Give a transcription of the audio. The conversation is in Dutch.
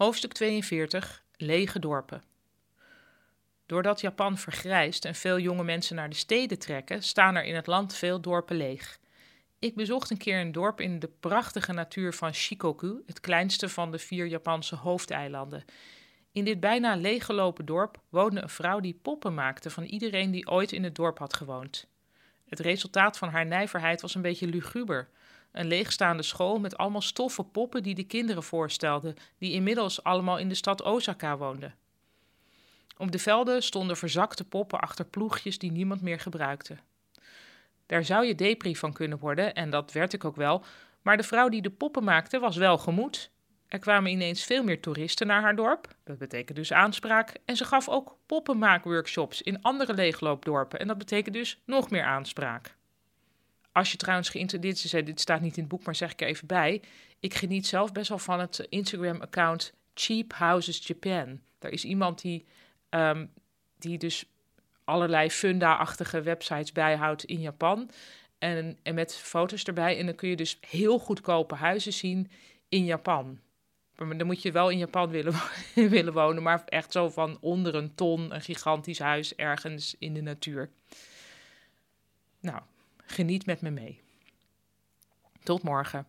Hoofdstuk 42 Lege dorpen. Doordat Japan vergrijst en veel jonge mensen naar de steden trekken, staan er in het land veel dorpen leeg. Ik bezocht een keer een dorp in de prachtige natuur van Shikoku, het kleinste van de vier Japanse hoofdeilanden. In dit bijna leeggelopen dorp woonde een vrouw die poppen maakte van iedereen die ooit in het dorp had gewoond. Het resultaat van haar nijverheid was een beetje luguber. Een leegstaande school met allemaal stoffen poppen die de kinderen voorstelden, die inmiddels allemaal in de stad Osaka woonden. Op de velden stonden verzakte poppen achter ploegjes die niemand meer gebruikte. Daar zou je depri van kunnen worden, en dat werd ik ook wel, maar de vrouw die de poppen maakte was wel gemoed. Er kwamen ineens veel meer toeristen naar haar dorp, dat betekent dus aanspraak, en ze gaf ook poppenmaakworkshops in andere leegloopdorpen, en dat betekent dus nog meer aanspraak. Als je trouwens geïnteresseerd is, dit staat niet in het boek, maar zeg ik er even bij. Ik geniet zelf best wel van het Instagram-account Cheap Houses Japan. Daar is iemand die, ehm, die dus allerlei funda-achtige websites bijhoudt in Japan. En, en met foto's erbij. En dan kun je dus heel goedkope huizen zien in Japan. Maar dan moet je wel in Japan willen, willen wonen, maar echt zo van onder een ton, een gigantisch huis ergens in de natuur. Nou, Geniet met me mee. Tot morgen.